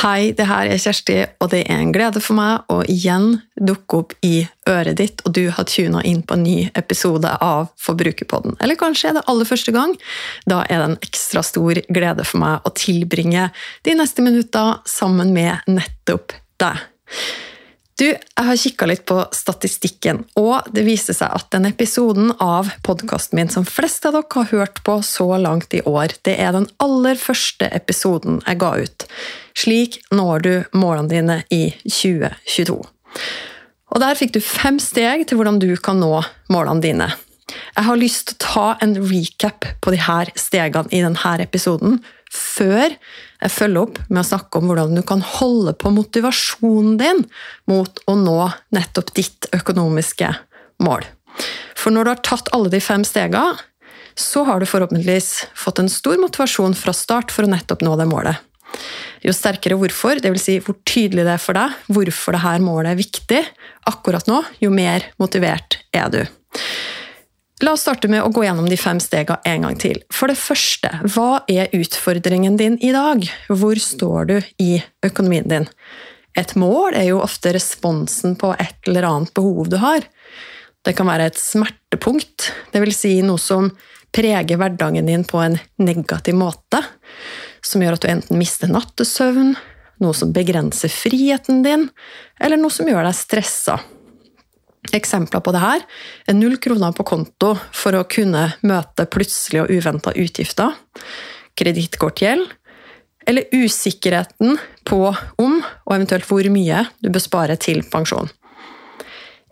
Hei, det her er Kjersti, og det er en glede for meg å igjen dukke opp i øret ditt, og du har tuna inn på en ny episode av Forbrukerpodden. Eller kanskje er det aller første gang. Da er det en ekstra stor glede for meg å tilbringe de neste minutter sammen med nettopp deg. Du, jeg har kikka litt på statistikken, og det viser seg at den episoden av podkasten min som flest av dere har hørt på så langt i år, det er den aller første episoden jeg ga ut. Slik når du målene dine i 2022. Og Der fikk du fem steg til hvordan du kan nå målene dine. Jeg har lyst til å ta en recap på de her stegene i denne episoden, før jeg følger opp med å snakke om hvordan du kan holde på motivasjonen din mot å nå nettopp ditt økonomiske mål. For når du har tatt alle de fem stegene, så har du forhåpentligvis fått en stor motivasjon fra start for å nettopp nå det målet. Jo sterkere hvorfor, dvs. Si hvor tydelig det er for deg hvorfor dette målet er viktig akkurat nå, jo mer motivert er du. La oss starte med å gå gjennom de fem stegene en gang til. For det første, hva er utfordringen din i dag? Hvor står du i økonomien din? Et mål er jo ofte responsen på et eller annet behov du har. Det kan være et smertepunkt, dvs. Si noe som preger hverdagen din på en negativ måte, som gjør at du enten mister nattesøvn, noe som begrenser friheten din, eller noe som gjør deg stressa. Eksempler på det her er null kroner på konto for å kunne møte plutselige og uventa utgifter, kredittkortgjeld, eller usikkerheten på om og eventuelt hvor mye du bør spare til pensjon.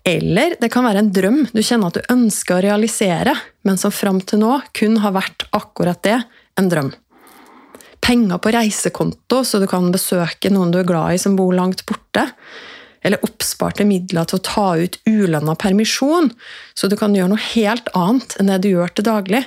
Eller det kan være en drøm du kjenner at du ønsker å realisere, men som fram til nå kun har vært akkurat det en drøm. Penger på reisekonto så du kan besøke noen du er glad i som bor langt borte eller oppsparte midler til å ta ut ulønna permisjon, så du kan gjøre noe helt annet enn det du gjør til daglig.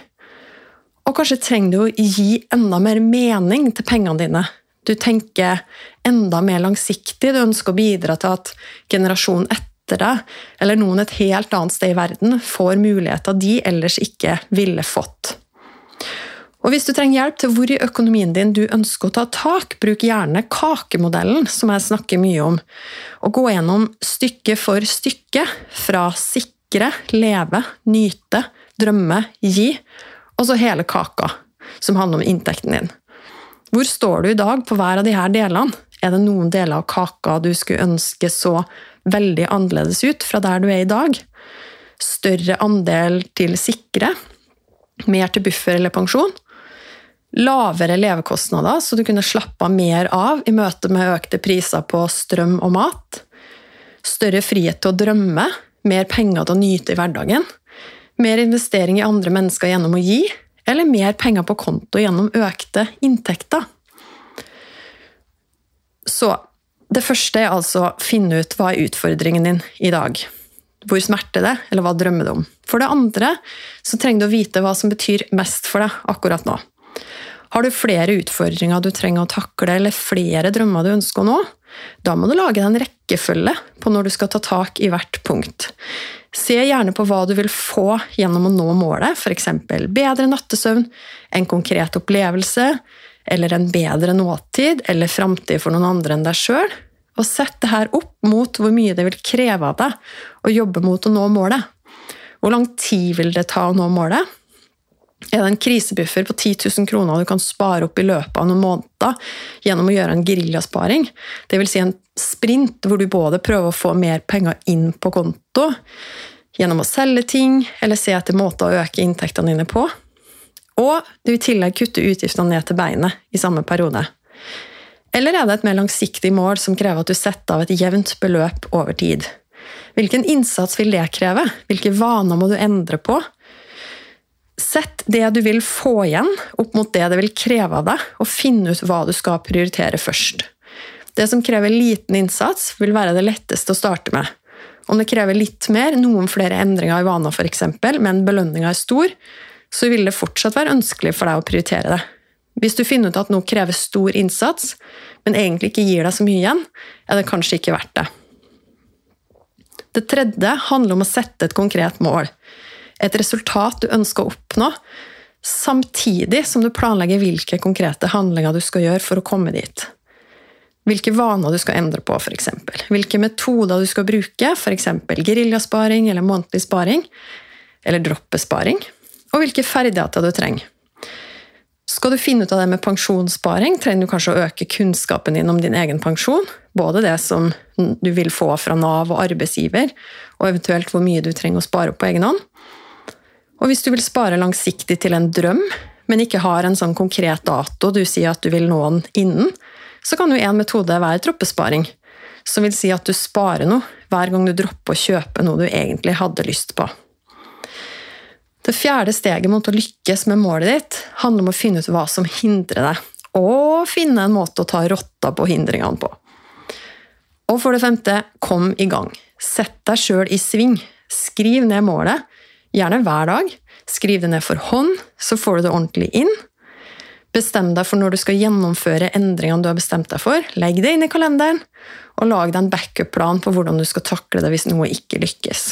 Og kanskje trenger du å gi enda mer mening til pengene dine. Du tenker enda mer langsiktig, du ønsker å bidra til at generasjonen etter deg, eller noen et helt annet sted i verden, får muligheter de ellers ikke ville fått. Og Hvis du trenger hjelp til hvor i økonomien din du ønsker å ta tak, bruk gjerne kakemodellen, som jeg snakker mye om, og gå gjennom stykke for stykke fra sikre, leve, nyte, drømme, gi, og så hele kaka, som handler om inntekten din. Hvor står du i dag på hver av disse delene? Er det noen deler av kaka du skulle ønske så veldig annerledes ut fra der du er i dag? Større andel til sikre? Mer til buffer eller pensjon? Lavere levekostnader, så du kunne slappe mer av i møte med økte priser på strøm og mat. Større frihet til å drømme, mer penger til å nyte i hverdagen. Mer investering i andre mennesker gjennom å gi, eller mer penger på konto gjennom økte inntekter. Så det første er altså å finne ut hva er utfordringen din i dag. Hvor smerter det, eller hva drømmer du om? For det andre så trenger du å vite hva som betyr mest for deg akkurat nå. Har du flere utfordringer du trenger å takle, eller flere drømmer du ønsker å nå? Da må du lage deg en rekkefølge på når du skal ta tak i hvert punkt. Se gjerne på hva du vil få gjennom å nå målet, f.eks. bedre nattesøvn, en konkret opplevelse, eller en bedre nåtid eller framtid for noen andre enn deg sjøl. Og sett det her opp mot hvor mye det vil kreve av deg å jobbe mot å nå målet. Hvor lang tid vil det ta å nå målet? Er det en krisebuffer på 10 000 kroner du kan spare opp i løpet av noen måneder gjennom å gjøre en geriljasparing. Dvs. Si en sprint hvor du både prøver å få mer penger inn på konto gjennom å selge ting eller se etter måter å øke inntektene dine på. Og du i tillegg kutter utgiftene ned til beinet i samme periode. Eller er det et mer langsiktig mål som krever at du setter av et jevnt beløp over tid? Hvilken innsats vil det kreve? Hvilke vaner må du endre på? Sett det du vil få igjen, opp mot det det vil kreve av deg, og finn ut hva du skal prioritere først. Det som krever liten innsats, vil være det letteste å starte med. Om det krever litt mer, noen flere endringer i vaner f.eks., men belønninga er stor, så vil det fortsatt være ønskelig for deg å prioritere det. Hvis du finner ut at noe krever stor innsats, men egentlig ikke gir deg så mye igjen, er det kanskje ikke verdt det. Det tredje handler om å sette et konkret mål. Et resultat du ønsker å oppnå, samtidig som du planlegger hvilke konkrete handlinger du skal gjøre for å komme dit. Hvilke vaner du skal endre på, f.eks. Hvilke metoder du skal bruke, f.eks. geriljasparing eller månedlig sparing, eller droppesparing. Og hvilke ferdigheter du trenger. Skal du finne ut av det med pensjonssparing, trenger du kanskje å øke kunnskapen din om din egen pensjon. Både det som du vil få fra Nav og arbeidsgiver, og eventuelt hvor mye du trenger å spare opp på egen hånd. Og hvis du vil spare langsiktig til en drøm, men ikke har en sånn konkret dato du sier at du vil nå den innen, så kan jo en metode være troppesparing. Som vil si at du sparer noe hver gang du dropper å kjøpe noe du egentlig hadde lyst på. Det fjerde steget mot å lykkes med målet ditt handler om å finne ut hva som hindrer deg, og finne en måte å ta rotta på hindringene på. Og for det femte, kom i gang. Sett deg sjøl i sving. Skriv ned målet, gjerne hver dag. Skriv det ned for hånd, så får du det ordentlig inn. Bestem deg for når du skal gjennomføre endringene du har bestemt deg for. Legg det inn i kalenderen, og lag deg en backup-plan på hvordan du skal takle det hvis noe ikke lykkes.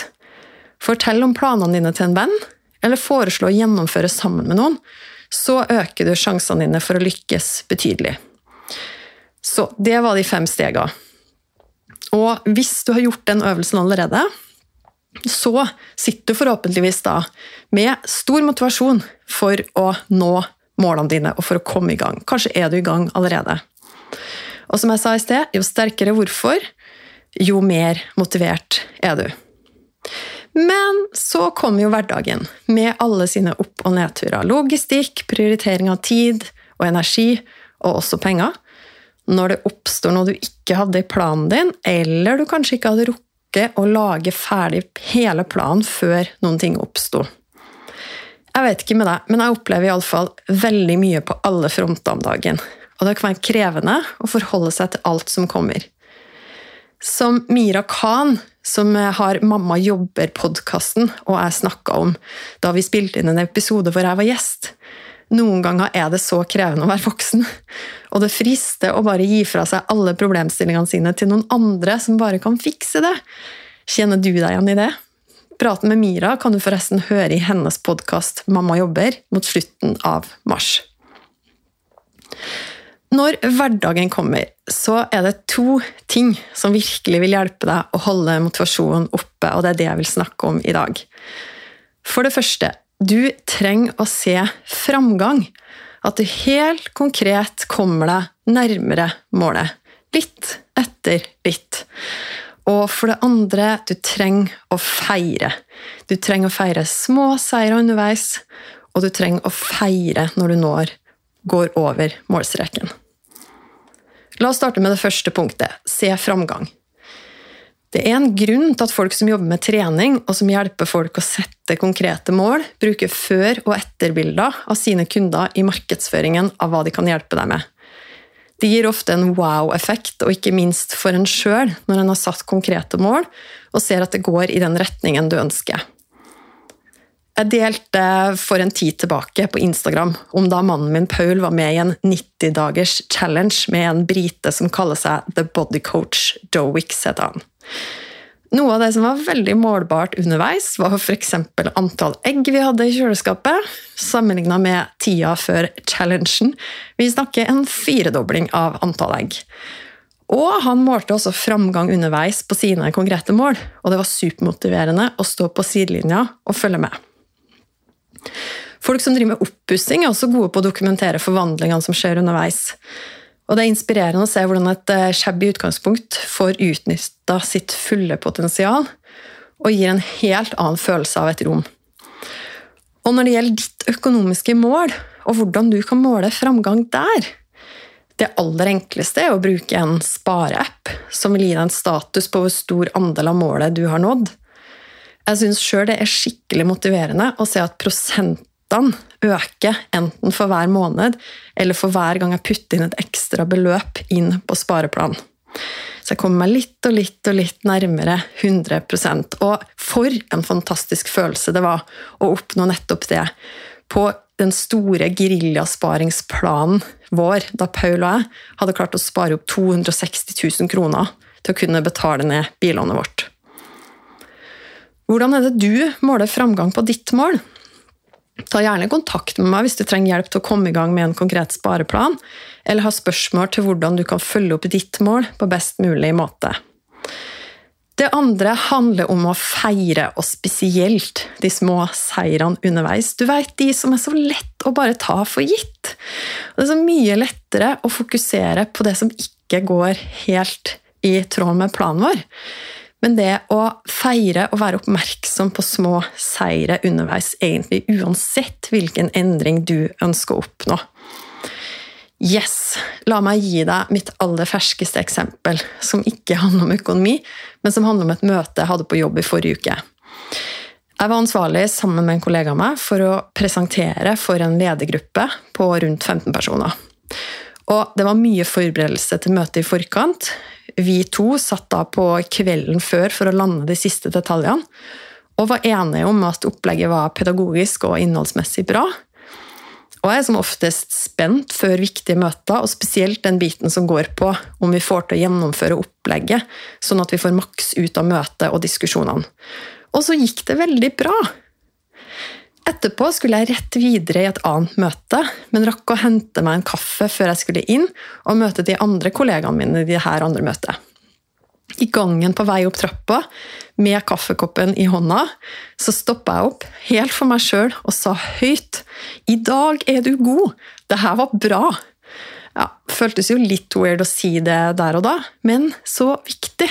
Fortell om planene dine til en venn, eller foreslå å gjennomføre sammen med noen, så øker du sjansene dine for å lykkes betydelig. Så det var de fem stegene. Og hvis du har gjort den øvelsen allerede, så sitter du forhåpentligvis da med stor motivasjon for å nå målene dine og for å komme i gang. Kanskje er du i gang allerede. Og som jeg sa i sted, jo sterkere hvorfor, jo mer motivert er du. Men så kommer jo hverdagen, med alle sine opp- og nedturer. Logistikk, prioritering av tid og energi, og også penger. Når det oppstår noe du ikke hadde i planen din, eller du kanskje ikke hadde rukket å lage ferdig hele planen før noen ting oppsto. Jeg vet ikke med deg, men jeg opplever iallfall veldig mye på alle fronter om dagen. Og det kan være krevende å forholde seg til alt som kommer. Som Mira Khan som har Mamma jobber-podkasten, og jeg snakka om da vi spilte inn en episode hvor jeg var gjest. Noen ganger er det så krevende å være voksen, og det frister å bare gi fra seg alle problemstillingene sine til noen andre som bare kan fikse det. Kjenner du deg igjen i det? Praten med Mira kan du forresten høre i hennes podkast Mamma jobber mot slutten av mars. Når hverdagen kommer, så er det to ting som virkelig vil hjelpe deg å holde motivasjonen oppe, og det er det jeg vil snakke om i dag. For det første, du trenger å se framgang. At du helt konkret kommer deg nærmere målet. Litt etter litt. Og for det andre, du trenger å feire. Du trenger å feire små seire underveis, og du trenger å feire når du når går over målstreken. La oss starte med det første punktet se framgang. Det er en grunn til at folk som jobber med trening, og som hjelper folk å sette konkrete mål, bruker før- og etterbilder av sine kunder i markedsføringen av hva de kan hjelpe deg med. Det gir ofte en wow-effekt, og ikke minst for en sjøl, når en har satt konkrete mål og ser at det går i den retningen du ønsker. Jeg delte for en tid tilbake på Instagram om da mannen min Paul var med i en 90-dagers challenge med en brite som kaller seg The Body Coach Joe Wicks, heter han. Noe av det som var veldig målbart underveis, var f.eks. antall egg vi hadde i kjøleskapet, sammenligna med tida før challengen. Vi snakker en firedobling av antall egg. Og han målte også framgang underveis på sine konkrete mål, og det var supermotiverende å stå på sidelinja og følge med. Folk som driver med oppussing, er også gode på å dokumentere forvandlingene som skjer underveis. Og Det er inspirerende å se hvordan et eh, shabby utgangspunkt får utnytta sitt fulle potensial, og gir en helt annen følelse av et rom. Og når det gjelder ditt økonomiske mål, og hvordan du kan måle framgang der Det aller enkleste er å bruke en spareapp som vil gi deg en status på hvor stor andel av målet du har nådd. Jeg syns sjøl det er skikkelig motiverende å se at prosentene øker, enten for hver måned eller for hver gang jeg putter inn et ekstra beløp inn på spareplanen. Så jeg kommer meg litt og litt og litt nærmere 100% Og for en fantastisk følelse det var å oppnå nettopp det på den store geriljassparingsplanen vår, da Paul og jeg hadde klart å spare opp 260 000 kroner til å kunne betale ned billånet vårt. Hvordan er det du måler framgang på ditt mål? Ta gjerne kontakt med meg hvis du trenger hjelp til å komme i gang med en konkret spareplan, eller har spørsmål til hvordan du kan følge opp ditt mål på best mulig måte. Det andre handler om å feire, og spesielt de små seirene underveis. Du vet, de som er så lett å bare ta for gitt. Det er så mye lettere å fokusere på det som ikke går helt i tråd med planen vår. Men det å feire og være oppmerksom på små seire underveis, egentlig uansett hvilken endring du ønsker å oppnå. Yes! La meg gi deg mitt aller ferskeste eksempel, som ikke handler om økonomi, men som handler om et møte jeg hadde på jobb i forrige uke. Jeg var ansvarlig sammen med en kollega av meg for å presentere for en ledergruppe på rundt 15 personer. Og det var mye forberedelse til møtet i forkant. Vi to satt da på kvelden før for å lande de siste detaljene, og var enige om at opplegget var pedagogisk og innholdsmessig bra. Og jeg er som oftest spent før viktige møter, og spesielt den biten som går på om vi får til å gjennomføre opplegget, sånn at vi får maks ut av møtet og diskusjonene. Og så gikk det veldig bra. Etterpå skulle jeg rett videre i et annet møte, men rakk å hente meg en kaffe før jeg skulle inn og møte de andre kollegaene mine i det her andre møtet. I gangen på vei opp trappa, med kaffekoppen i hånda, så stoppa jeg opp helt for meg sjøl og sa høyt I dag er du god! Det her var bra! Ja, Føltes jo litt weird å si det der og da, men så viktig.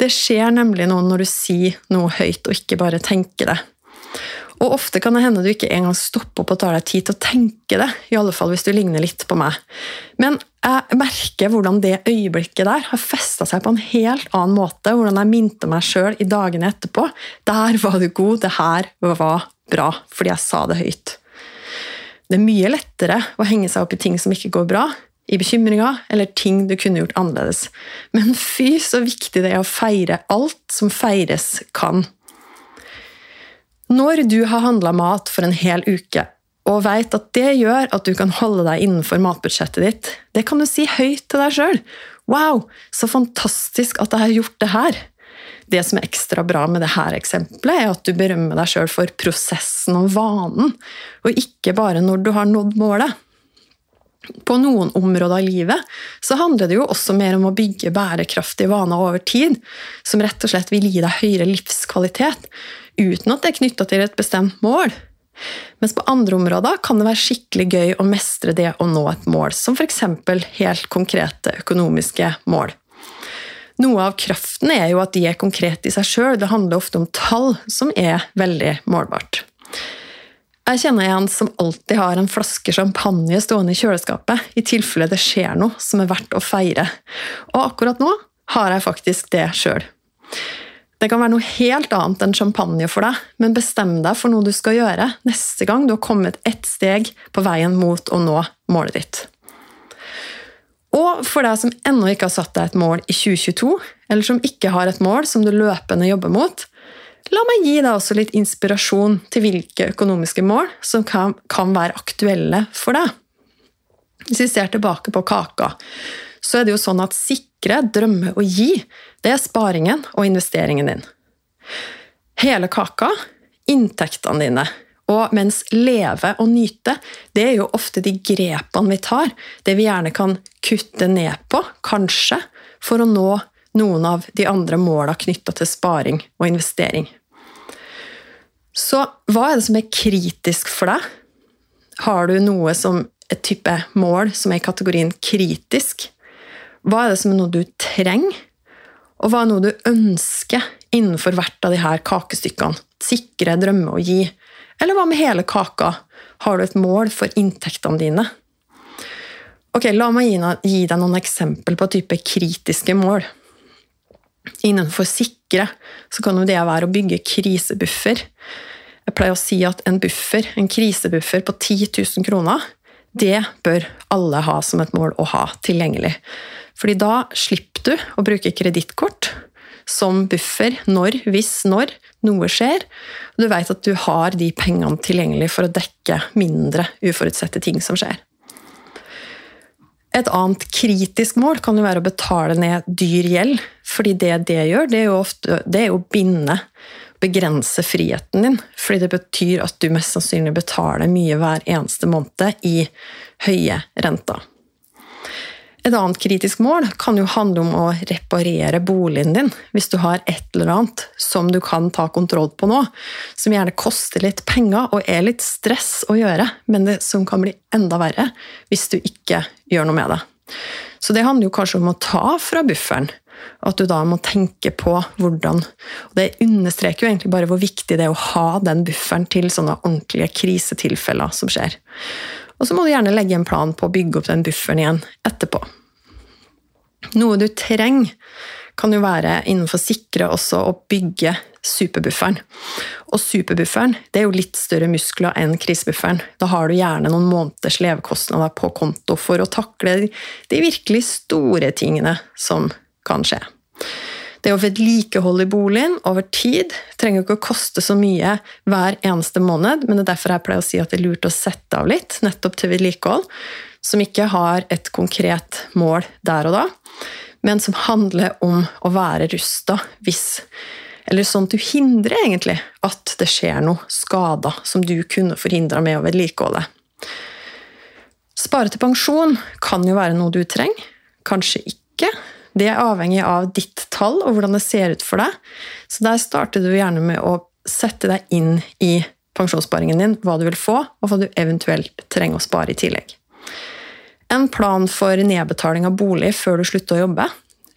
Det skjer nemlig noe når du sier noe høyt og ikke bare tenker det. Og ofte kan det hende du ikke engang stopper opp og tar deg tid til å tenke det, i alle fall hvis du ligner litt på meg. Men jeg merker hvordan det øyeblikket der har festa seg på en helt annen måte, hvordan jeg minte meg sjøl i dagene etterpå. Der var du god, det her var bra, fordi jeg sa det høyt. Det er mye lettere å henge seg opp i ting som ikke går bra, i bekymringer eller ting du kunne gjort annerledes. Men fy, så viktig det er å feire alt som feires kan. Når du har handla mat for en hel uke, og vet at det gjør at du kan holde deg innenfor matbudsjettet ditt, det kan du si høyt til deg sjøl. Wow, så fantastisk at jeg har gjort det her. Det som er ekstra bra med dette eksempelet, er at du berømmer deg sjøl for prosessen og vanen, og ikke bare når du har nådd målet. På noen områder av livet så handler det jo også mer om å bygge bærekraftige vaner over tid, som rett og slett vil gi deg høyere livskvalitet, uten at det er knytta til et bestemt mål. Mens på andre områder kan det være skikkelig gøy å mestre det å nå et mål, som f.eks. helt konkrete økonomiske mål. Noe av kraften er jo at de er konkrete i seg sjøl, det handler ofte om tall, som er veldig målbart. Jeg kjenner en som alltid har en flaske champagne stående i kjøleskapet, i tilfelle det skjer noe som er verdt å feire. Og akkurat nå har jeg faktisk det sjøl. Det kan være noe helt annet enn champagne for deg, men bestem deg for noe du skal gjøre neste gang du har kommet ett steg på veien mot å nå målet ditt. Og for deg som ennå ikke har satt deg et mål i 2022, eller som ikke har et mål som du løpende jobber mot, la meg gi deg også litt inspirasjon til hvilke økonomiske mål som kan, kan være aktuelle for deg. Hvis vi ser tilbake på kaka, så er det jo sånn at sikre, drømme og gi, det er sparingen og investeringen din. Hele kaka, inntektene dine. Og mens leve og nyte, det er jo ofte de grepene vi tar, det vi gjerne kan kutte ned på, kanskje, for å nå noen av de andre måla knytta til sparing og investering. Så hva er det som er kritisk for deg? Har du noe som et type mål som er i kategorien kritisk? Hva er det som er noe du trenger, og hva er noe du ønsker innenfor hvert av her kakestykkene? Sikre, drømme og gi. Eller hva med hele kaka? Har du et mål for inntektene dine? Ok, La meg gi deg noen eksempel på type kritiske mål. Innenfor sikre så kan jo det være å bygge krisebuffer. Jeg pleier å si at en buffer, en krisebuffer på 10 000 kroner, det bør alle ha som et mål å ha tilgjengelig. Fordi da slipper du å bruke kredittkort som buffer når, hvis, når noe skjer. Du vet at du har de pengene tilgjengelig for å dekke mindre uforutsette ting som skjer. Et annet kritisk mål kan jo være å betale ned dyr gjeld. fordi det det gjør, det er jo ofte det er å binde, begrense friheten din. Fordi det betyr at du mest sannsynlig betaler mye hver eneste måned i høye renter. Et annet kritisk mål kan jo handle om å reparere boligen din, hvis du har et eller annet som du kan ta kontroll på nå, som gjerne koster litt penger og er litt stress å gjøre, men det som kan bli enda verre hvis du ikke gjør noe med det. Så det handler jo kanskje om å ta fra bufferen, at du da må tenke på hvordan og Det understreker jo egentlig bare hvor viktig det er å ha den bufferen til sånne ordentlige krisetilfeller som skjer. Og så må du gjerne legge en plan på å bygge opp den bufferen igjen etterpå. Noe du trenger, kan jo være innenfor sikre også å bygge superbufferen. Og superbufferen det er jo litt større muskler enn krisebufferen. Da har du gjerne noen måneders levekostnader på konto for å takle de virkelig store tingene som kan skje. Det å vedlikeholde boligen over tid trenger ikke å koste så mye hver eneste måned, men det er derfor jeg pleier å si at det er lurt å sette av litt nettopp til vedlikehold, som ikke har et konkret mål der og da, men som handler om å være rusta hvis Eller sånn at du hindrer egentlig at det skjer noe skader som du kunne forhindra med å vedlikeholde. Spare til pensjon kan jo være noe du trenger, kanskje ikke. Det er avhengig av ditt tall og hvordan det ser ut for deg. Så der starter du gjerne med å sette deg inn i pensjonssparingen din, hva du vil få, og hva du eventuelt trenger å spare i tillegg. En plan for nedbetaling av bolig før du slutter å jobbe.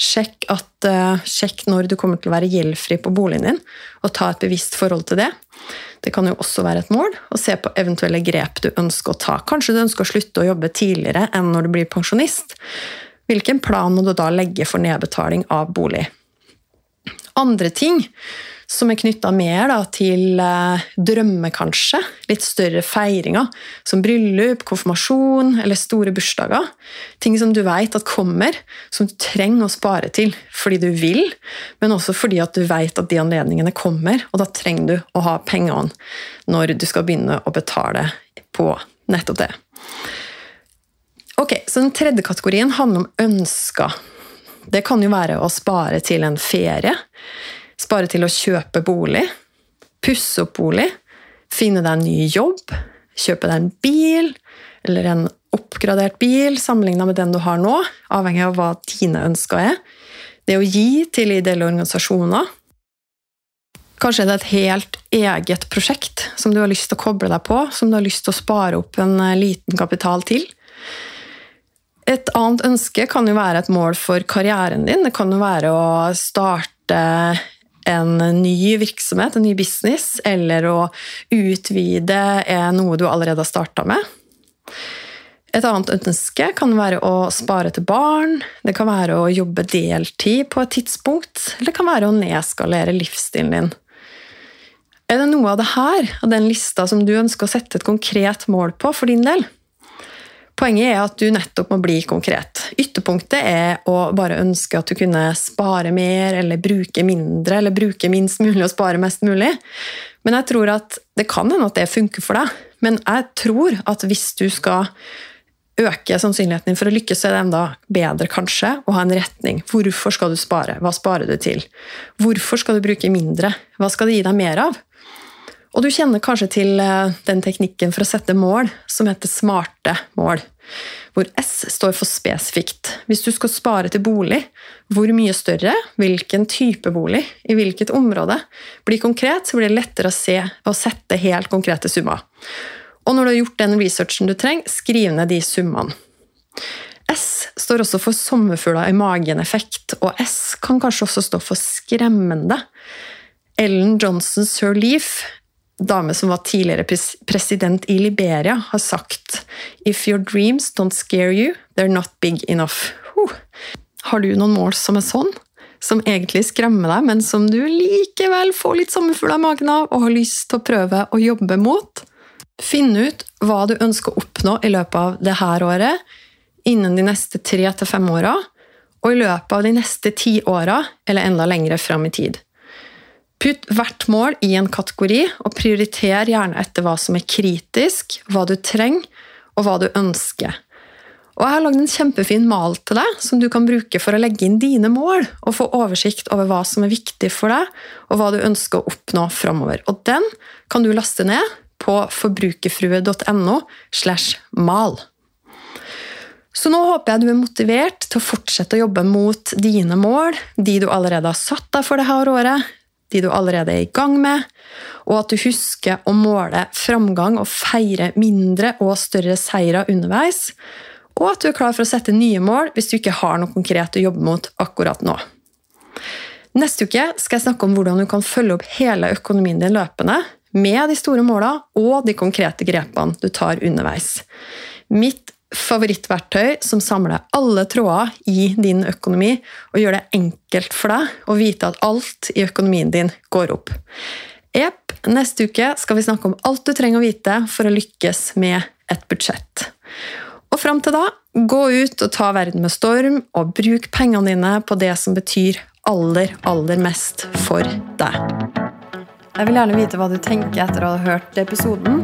Sjekk, at, uh, sjekk når du kommer til å være gjeldfri på boligen din, og ta et bevisst forhold til det. Det kan jo også være et mål, å se på eventuelle grep du ønsker å ta. Kanskje du ønsker å slutte å jobbe tidligere enn når du blir pensjonist. Hvilken plan må du da legge for nedbetaling av bolig? Andre ting som er knytta mer da, til eh, drømmer, kanskje. Litt større feiringer, som bryllup, konfirmasjon eller store bursdager. Ting som du vet at kommer, som du trenger å spare til fordi du vil, men også fordi at du vet at de anledningene kommer, og da trenger du å ha pengene når du skal begynne å betale på nettopp det. Ok, så Den tredje kategorien handler om ønsker. Det kan jo være å spare til en ferie, spare til å kjøpe bolig, pusse opp bolig, finne deg en ny jobb, kjøpe deg en bil eller en oppgradert bil sammenligna med den du har nå, avhengig av hva dine ønsker er. Det å gi til ideelle organisasjoner. Kanskje det er et helt eget prosjekt som du har lyst til å koble deg på, som du har lyst til å spare opp en eh, liten kapital til. Et annet ønske kan jo være et mål for karrieren din. Det kan jo være å starte en ny virksomhet, en ny business, eller å utvide noe du allerede har starta med. Et annet ønske kan være å spare til barn, det kan være å jobbe deltid på et tidspunkt, eller det kan være å nedskalere livsstilen din. Er det noe av det her, av den lista, som du ønsker å sette et konkret mål på for din del? Poenget er at du nettopp må bli konkret. Ytterpunktet er å bare ønske at du kunne spare mer eller bruke mindre, eller bruke minst mulig og spare mest mulig. Men jeg tror at det kan hende at det funker for deg. Men jeg tror at hvis du skal øke sannsynligheten din for å lykkes, så er det enda bedre kanskje å ha en retning. Hvorfor skal du spare? Hva sparer du til? Hvorfor skal du bruke mindre? Hva skal det gi deg mer av? Og du kjenner kanskje til eh, den teknikken for å sette mål som heter smarte mål. Hvor S står for spesifikt. Hvis du skal spare til bolig, hvor mye større, hvilken type bolig, i hvilket område, blir konkret, så blir det lettere å se og sette helt konkrete summer. Og når du har gjort den researchen du trenger, skriv ned de summene. S står også for sommerfugler i magen-effekt, og S kan kanskje også stå for skremmende. Ellen Johnson Sirleaf dame som var tidligere president i Liberia, har sagt If your dreams don't scare you, they're not big enough. Huh. Har du noen mål som er sånn? Som egentlig skremmer deg, men som du likevel får litt sommerfugler i magen av og har lyst til å prøve å jobbe mot? Finn ut hva du ønsker å oppnå i løpet av dette året, innen de neste tre til fem åra, og i løpet av de neste ti åra, eller enda lengre fram i tid. Putt hvert mål i en kategori, og prioriter gjerne etter hva som er kritisk, hva du trenger, og hva du ønsker. Og Jeg har lagd en kjempefin mal til deg som du kan bruke for å legge inn dine mål og få oversikt over hva som er viktig for deg, og hva du ønsker å oppnå framover. Og den kan du laste ned på forbrukerfrue.no slash mal. Så nå håper jeg du er motivert til å fortsette å jobbe mot dine mål, de du allerede har satt deg for dette året, de du allerede er i gang med, og at du husker å måle framgang og feire mindre og større seirer underveis, og at du er klar for å sette nye mål hvis du ikke har noe konkret å jobbe mot akkurat nå. Neste uke skal jeg snakke om hvordan du kan følge opp hele økonomien din løpende, med de store måla og de konkrete grepene du tar underveis. Mitt favorittverktøy som samler alle tråder i din økonomi og gjør det enkelt for deg å vite at alt i økonomien din går opp. Jepp, neste uke skal vi snakke om alt du trenger å vite for å lykkes med et budsjett. Og fram til da, gå ut og ta verden med storm, og bruk pengene dine på det som betyr aller, aller mest for deg. Jeg vil gjerne vite hva du tenker etter å ha hørt episoden.